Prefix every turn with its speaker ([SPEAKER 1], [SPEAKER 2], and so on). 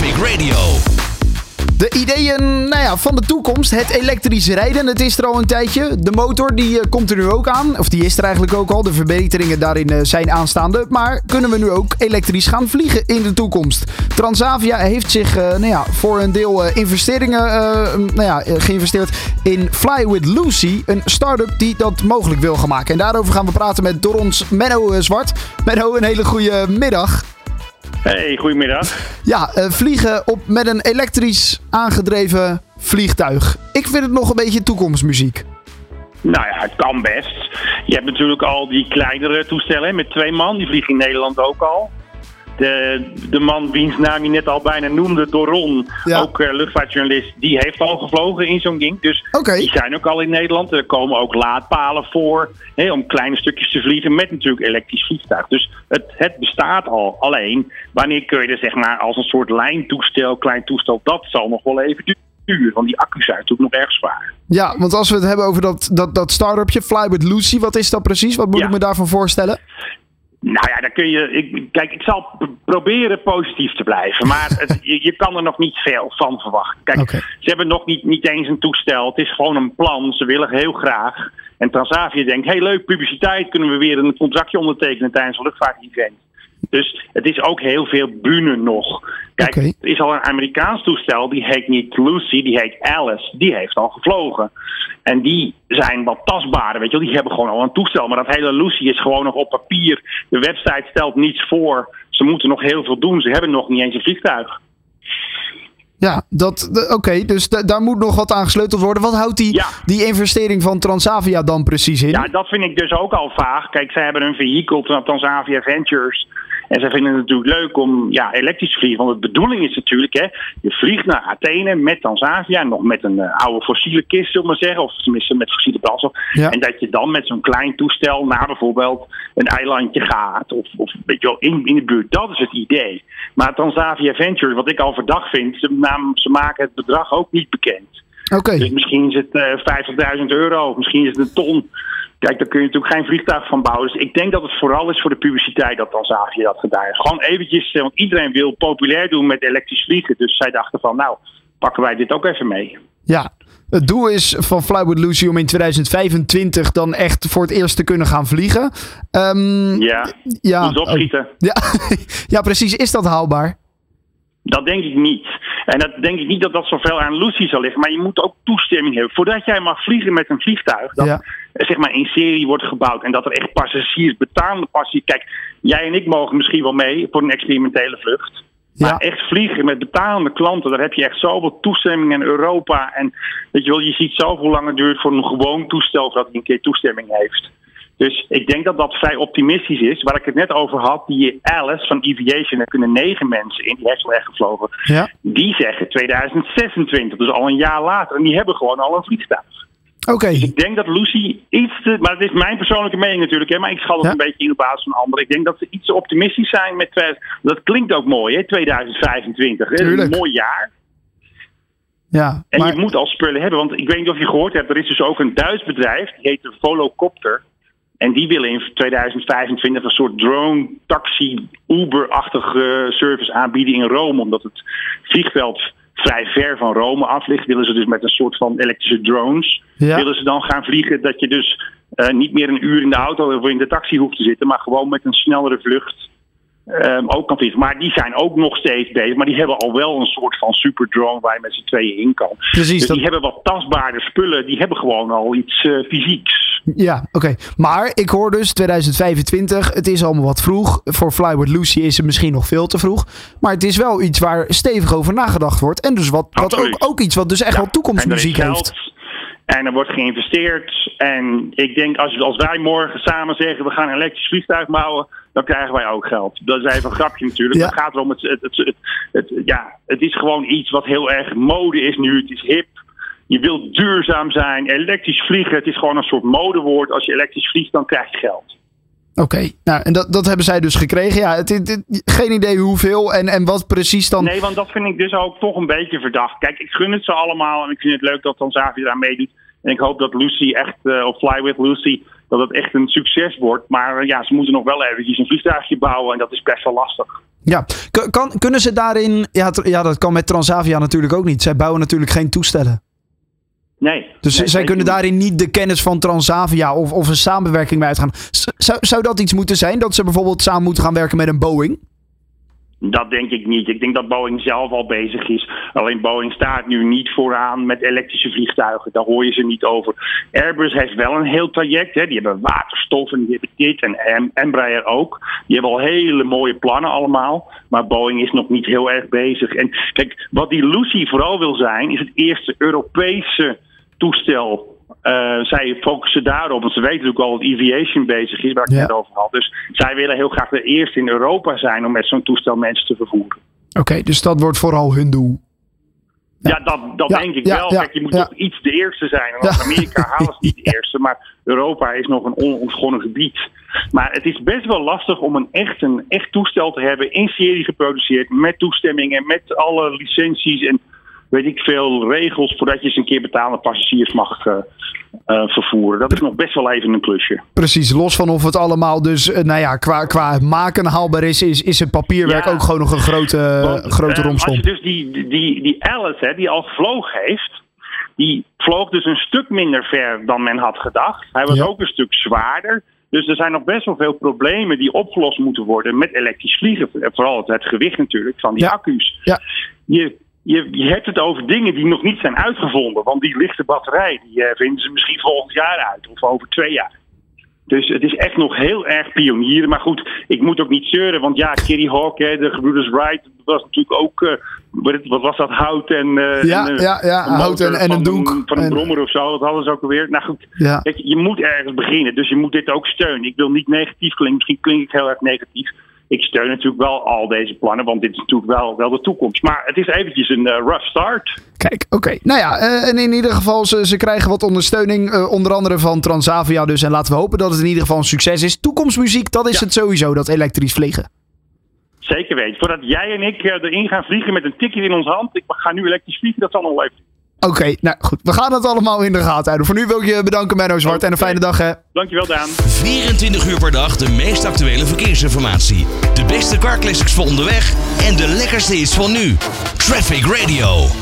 [SPEAKER 1] Radio.
[SPEAKER 2] De ideeën nou ja, van de toekomst, het elektrisch rijden, het is er al een tijdje. De motor die eh, komt er nu ook aan, of die is er eigenlijk ook al. De verbeteringen daarin eh, zijn aanstaande. Maar kunnen we nu ook elektrisch gaan vliegen in de toekomst? Transavia heeft zich eh, nou ja, voor een deel investeringen nou ja, geïnvesteerd in Fly with Lucy, een start-up die dat mogelijk wil gaan maken. En daarover gaan we praten met door ons Menno Zwart. Menno, een hele goede middag.
[SPEAKER 3] Hey, goedemiddag.
[SPEAKER 2] Ja, eh, vliegen op, met een elektrisch aangedreven vliegtuig. Ik vind het nog een beetje toekomstmuziek.
[SPEAKER 3] Nou ja, het kan best. Je hebt natuurlijk al die kleinere toestellen met twee man. Die vliegen in Nederland ook al. De, de man wiens naam je net al bijna noemde, Doron,
[SPEAKER 2] Ja.
[SPEAKER 3] ook eh, luchtvaartjournalist, die heeft al gevlogen in zo'n ding. Dus die zijn ook al in Nederland. Er komen ook laadpalen voor hè, om kleine stukjes te vliegen met natuurlijk elektrisch vliegtuig. Dus het, het bestaat al. Alleen, wanneer kun je er zeg maar als een soort lijntoestel, klein toestel, dat zal nog wel even duren. Want die accu's zijn natuurlijk nog erg zwaar.
[SPEAKER 2] Ja, want als we het hebben over dat, dat, dat start-upje, Fly with Lucy, wat is dat precies? Wat moet
[SPEAKER 3] Ja.
[SPEAKER 2] ik me daarvan voorstellen?
[SPEAKER 3] Nou ja, dan kun je. Ik, kijk, ik zal proberen positief te blijven. Maar het, je, je kan er nog niet veel van verwachten. Kijk, ze hebben nog niet, niet eens een toestel. Het is gewoon een plan. Ze willen heel graag. En Transavia denkt: hey, leuk publiciteit. Kunnen we weer een contractje ondertekenen tijdens een luchtvaartevent? Dus het is ook heel veel bühne nog. Kijk, er is al een Amerikaans toestel. Die heet niet Lucy, die heet Alice. Die heeft al gevlogen. En die zijn wat tastbaarder, weet je wel. Die hebben gewoon al een toestel. Maar dat hele Lucy is gewoon nog op papier. De website stelt niets voor. Ze moeten nog heel veel doen. Ze hebben nog niet eens een vliegtuig.
[SPEAKER 2] Ja, oké, dus da- daar moet nog wat aan gesleuteld worden. Wat houdt die,
[SPEAKER 3] Ja.
[SPEAKER 2] die investering van Transavia dan precies in?
[SPEAKER 3] Ja, dat vind ik dus ook al vaag. Kijk, zij hebben een vehikel, Transavia Ventures. En zij vinden het natuurlijk leuk om ja, elektrisch te vliegen. Want de bedoeling is natuurlijk, hè, je vliegt naar Athene met Transavia. Nog met een eh, oude fossiele kist, zullen we maar zeggen. Of tenminste met fossiele brandstof.
[SPEAKER 2] Ja.
[SPEAKER 3] En dat je dan met zo'n klein toestel naar bijvoorbeeld een eilandje gaat. Of, of weet je wel, in, in de buurt. Dat is het idee. Maar Transavia Ventures, wat ik al verdacht vind, ze, maken het bedrag ook niet bekend.
[SPEAKER 2] Oké,
[SPEAKER 3] Dus misschien is het eh 50.000 euro, misschien is het een ton. Kijk, daar kun je natuurlijk geen vliegtuig van bouwen. Dus ik denk dat het vooral is voor de publiciteit dat Transavia dat gedaan heeft. Gewoon eventjes, eh, want iedereen wil populair doen met elektrisch vliegen. Dus zij dachten van, nou, pakken wij dit ook even mee.
[SPEAKER 2] ja. Het doel is van Fly with Lucy om in 2025 dan echt voor het eerst te kunnen gaan vliegen. Ehm,
[SPEAKER 3] Ja,
[SPEAKER 2] ja,
[SPEAKER 3] opschieten.
[SPEAKER 2] Ja, ja, precies. Is dat haalbaar?
[SPEAKER 3] Dat denk ik niet. En dat denk ik niet dat dat zoveel aan Lucy zal liggen. Maar je moet ook toestemming hebben. Voordat jij mag vliegen met een vliegtuig,
[SPEAKER 2] Ja.
[SPEAKER 3] Eh, zeg maar in serie wordt gebouwd. En dat er echt passagiers, betaalde passagiers. Kijk, jij en ik mogen misschien wel mee voor een experimentele vlucht. Maar
[SPEAKER 2] Ja.
[SPEAKER 3] echt vliegen met betalende klanten, daar heb je echt zoveel toestemming in Europa. En weet je wel, je ziet zoveel langer duurt voor een gewoon toestel hij een keer toestemming heeft. Dus ik denk dat dat vrij optimistisch is. Waar ik het net over had, die Alice van Aviation, daar kunnen negen mensen in, die heeft wel echt gevlogen.
[SPEAKER 2] Ja.
[SPEAKER 3] Die zeggen 2026, dus al een jaar later. En die hebben gewoon al een vliegtuig.
[SPEAKER 2] Oké,
[SPEAKER 3] Ik denk dat Lucy iets te. Maar het is mijn persoonlijke mening natuurlijk, hè, maar ik schat het
[SPEAKER 2] Ja.
[SPEAKER 3] een beetje in op basis van anderen. Ik denk dat ze iets te optimistisch zijn met. 2000 Dat klinkt ook mooi, hè, 2025. Hè, dat is
[SPEAKER 2] Tuurlijk.
[SPEAKER 3] een mooi jaar.
[SPEAKER 2] ja.
[SPEAKER 3] En
[SPEAKER 2] Maar,
[SPEAKER 3] je moet al spullen hebben, want ik weet niet of je gehoord hebt, er is dus ook een Duits bedrijf, die heet de Volocopter. En die willen in 2025 een soort drone, taxi, Uber-achtige service aanbieden in Rome. Omdat het vliegveld vrij ver van Rome af ligt, willen ze dus met een soort van elektrische drones,
[SPEAKER 2] Ja.
[SPEAKER 3] willen ze dan gaan vliegen. Dat je dus eh, niet meer een uur in de auto of in de taxi hoeft te zitten, maar gewoon met een snellere vlucht ehm, ook vliegen. Maar die zijn ook nog steeds bezig, maar die hebben al wel een soort van superdrone waar je met z'n tweeën in kan.
[SPEAKER 2] precies.
[SPEAKER 3] Dus
[SPEAKER 2] Dat,
[SPEAKER 3] die hebben wat tastbaarder spullen. Die hebben gewoon al iets eh, fysieks.
[SPEAKER 2] ja, oké. Maar ik hoor dus 2025. Het is allemaal wat vroeg. Voor Fly with Lucy is het misschien nog veel te vroeg. Maar het is wel iets waar stevig over nagedacht wordt. En dus wat, wat ook, ook iets wat dus echt
[SPEAKER 3] Ja,
[SPEAKER 2] wel toekomstmuziek heeft.
[SPEAKER 3] En er wordt geïnvesteerd. En ik denk, als, als wij morgen samen zeggen... we gaan een elektrisch vliegtuig bouwen... dan krijgen wij ook geld. Dat is even een grapje natuurlijk.
[SPEAKER 2] Ja.
[SPEAKER 3] Het gaat erom... Het, het, het, het- ja, het is gewoon iets wat heel erg mode is nu. Het is hip. Je wilt duurzaam zijn. Elektrisch vliegen. Het is gewoon een soort modewoord. Als je elektrisch vliegt, dan krijg je geld.
[SPEAKER 2] Oké, nou en dat, dat hebben zij dus gekregen. Ja, het, geen idee hoeveel en, en wat precies dan.
[SPEAKER 3] Nee, want dat vind ik dus ook toch een beetje verdacht. Kijk, ik gun het ze allemaal en ik vind het leuk dat Tanzavia daar meedoet. En ik hoop dat Lucy echt, eh, of Fly with Lucy, dat het echt een succes wordt. Maar eh, ja, ze moeten nog wel eventjes een vliegtuigje bouwen en dat is best wel lastig.
[SPEAKER 2] Ja, kan, kunnen ze daarin... Ja, ja, dat kan met Transavia natuurlijk ook niet. Zij bouwen natuurlijk geen toestellen.
[SPEAKER 3] Nee.
[SPEAKER 2] Dus
[SPEAKER 3] nee,
[SPEAKER 2] zij kunnen daarin niet de kennis van Transavia of, of een samenwerking mee uitgaan. Zou, zou dat iets moeten zijn? Dat ze bijvoorbeeld samen moeten gaan werken met een Boeing?
[SPEAKER 3] Dat denk ik niet. Ik denk dat Boeing zelf al bezig is. Alleen Boeing staat nu niet vooraan met elektrische vliegtuigen. Daar hoor je ze niet over. Airbus heeft wel een heel traject. Hè. Die hebben waterstof en die hebben dit. En Embraer ook. Die hebben al hele mooie plannen allemaal. Maar Boeing is nog niet heel erg bezig. En kijk, wat die Lucy vooral wil zijn, is het eerste Europese toestel uh, zij focussen daarop, want ze weten natuurlijk al dat aviation bezig is, waar ik het over had. Dus zij willen heel graag de eerste in Europa zijn om met zo'n toestel mensen te vervoeren.
[SPEAKER 2] Oké, dus dat wordt vooral hun doel.
[SPEAKER 3] Ja, dat, dat denk ik wel. Kijk, je moet toch iets de eerste zijn. Want Amerika ze niet de eerste, maar Europa is nog een onontgonnen gebied. Maar het is best wel lastig om een echt, een echt toestel te hebben, in serie geproduceerd, met toestemmingen, met alle licenties en weet ik veel regels voordat je eens een keer betaalde passagiers mag uh, uh, vervoeren. Dat is nog best wel even een klusje.
[SPEAKER 2] Precies, los van of het allemaal dus, uh, nou ja, qua, qua maken haalbaar is, is, is het papierwerk ook gewoon nog een grote, Want, grote.
[SPEAKER 3] Als je dus die, die, die Alice, hè, die al gevlogen heeft, die vloog dus een stuk minder ver dan men had gedacht. Hij was ja. ook een stuk zwaarder. Dus er zijn nog best wel veel problemen die opgelost moeten worden met elektrisch vliegen. Vooral het, het gewicht natuurlijk van die
[SPEAKER 2] ja.
[SPEAKER 3] accu's.
[SPEAKER 2] Ja.
[SPEAKER 3] Je je, je hebt het over dingen die nog niet zijn uitgevonden. Want die lichte batterij, die uh, vinden ze misschien volgend jaar uit. Of over twee jaar. Dus het is echt nog heel erg pionieren. Maar goed, ik moet ook niet zeuren. Want ja, Kitty Hawk, hè, de gebroeders Wright, was natuurlijk ook... Uh, wat was dat, hout en... Uh,
[SPEAKER 2] ja, en, ja, ja, hout en, en een doek.
[SPEAKER 3] Van, van een en... brommer of zo, dat hadden ze ook alweer. Nou goed,
[SPEAKER 2] ja.
[SPEAKER 3] kijk, je moet ergens beginnen. Dus je moet dit ook steunen. Ik wil niet negatief klinken. Misschien klink ik heel erg negatief ik steun natuurlijk wel al deze plannen, want dit is natuurlijk wel, wel de toekomst. Maar het is eventjes een uh, rough start.
[SPEAKER 2] Kijk, oké. Nou ja, uh, en in ieder geval, ze, ze krijgen wat ondersteuning, uh, onder andere van Transavia dus. En laten we hopen dat het in ieder geval een succes is. Toekomstmuziek, dat is ja. het sowieso, dat elektrisch vliegen.
[SPEAKER 3] Zeker weten. Voordat jij en ik erin gaan vliegen met een ticket in onze hand, ik ga nu elektrisch vliegen, dat zal nog wel even
[SPEAKER 2] Oké, okay, nou goed. We gaan het allemaal in de gaten houden. Voor nu wil ik je bedanken, Menno Zwart. Okay. En een fijne dag, hè.
[SPEAKER 3] Dankjewel, Daan.
[SPEAKER 1] 24 uur per dag de meest actuele verkeersinformatie. De beste car classics voor onderweg en de lekkerste is van nu. Traffic Radio.